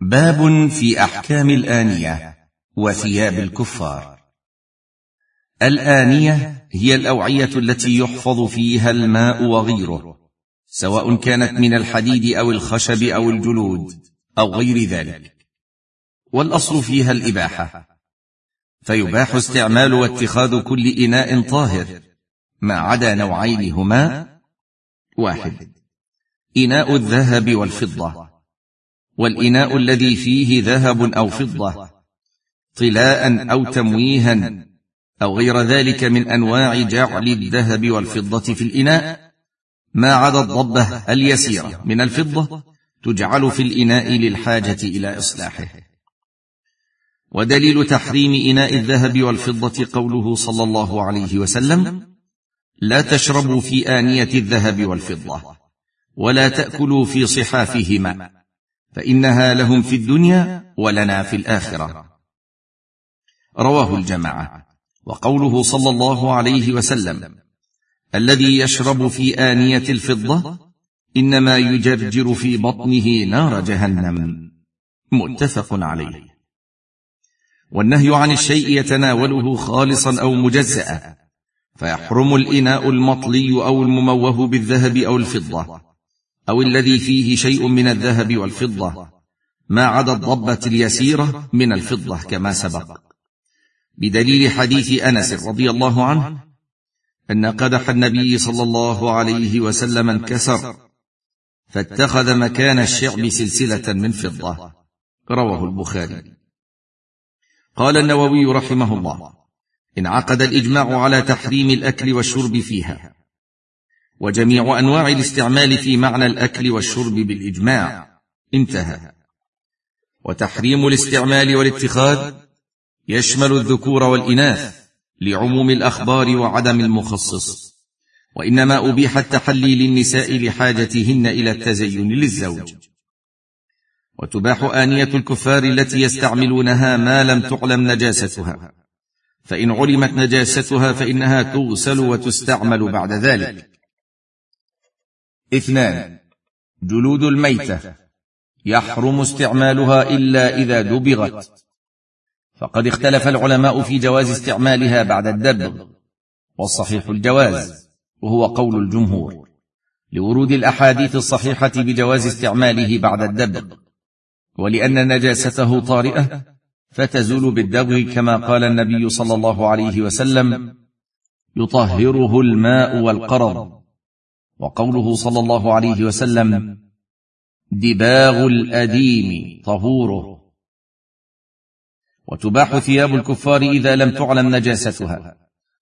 باب في أحكام الآنية وثياب الكفار. الآنية هي الأوعية التي يحفظ فيها الماء وغيره سواء كانت من الحديد أو الخشب أو الجلود أو غير ذلك. والأصل فيها الإباحة. فيباح استعمال واتخاذ كل إناء طاهر ما عدا نوعين هما واحد إناء الذهب والفضة. والإناء الذي فيه ذهب أو فضة. طلاء أو تمويها. أو غير ذلك من أنواع جعل الذهب والفضة في الإناء. ما عدا الضبة اليسيرة من الفضة تجعل في الإناء للحاجة إلى إصلاحه. ودليل تحريم إناء الذهب والفضة قوله صلى الله عليه وسلم لا تشربوا في آنية الذهب والفضة ولا تأكلوا في صحافهما. فإنها لهم في الدنيا ولنا في الآخرة. رواه الجماعة. وقوله صلى الله عليه وسلم الذي يشرب في آنية الفضة إنما يجرجر في بطنه نار جهنم. متفق عليه. والنهي عن الشيء يتناوله خالصا أو مجزأ فيحرم الإناء المطلي أو المموه بالذهب أو الفضة. أو الذي فيه شيء من الذهب والفضة. ما عدا الضبة اليسيرة من الفضة كما سبق. بدليل حديث أنس رضي الله عنه أن قدح النبي صلى الله عليه وسلم انكسر فاتخذ مكان الشعب سلسلة من فضة. رواه البخاري. قال النووي رحمه الله انعقد الإجماع على تحريم الأكل والشرب فيها وجميع أنواع الاستعمال في معنى الأكل والشرب بالإجماع. انتهى. وتحريم الاستعمال والاتخاذ يشمل الذكور والإناث لعموم الأخبار وعدم المخصص. وإنما أبيح التحلي للنساء لحاجتهن إلى التزين للزوج. وتباح آنية الكفار التي يستعملونها ما لم تعلم نجاستها. فإن علمت نجاستها فإنها تغسل وتستعمل بعد ذلك. اثنان. جلود الميتة. يحرم استعمالها إلا إذا دبغت. فقد اختلف العلماء في جواز استعمالها بعد الدبغ. والصحيح الجواز. وهو قول الجمهور. لورود الأحاديث الصحيحة بجواز استعماله بعد الدبغ. ولأن نجاسته طارئة فتزول بالدبغ كما قال النبي صلى الله عليه وسلم يطهره الماء والقرض. وقوله صلى الله عليه وسلم دباغ الأديم طهوره. وتباح ثياب الكفار إذا لم تعلم نجاستها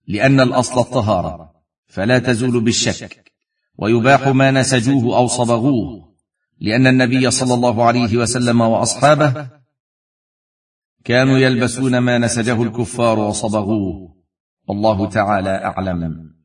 لأن الأصل الطهارة فلا تزول بالشك ويباح ما نسجوه أو صبغوه لأن النبي صلى الله عليه وسلم وأصحابه كانوا يلبسون ما نسجه الكفار وصبغوه والله تعالى أعلم.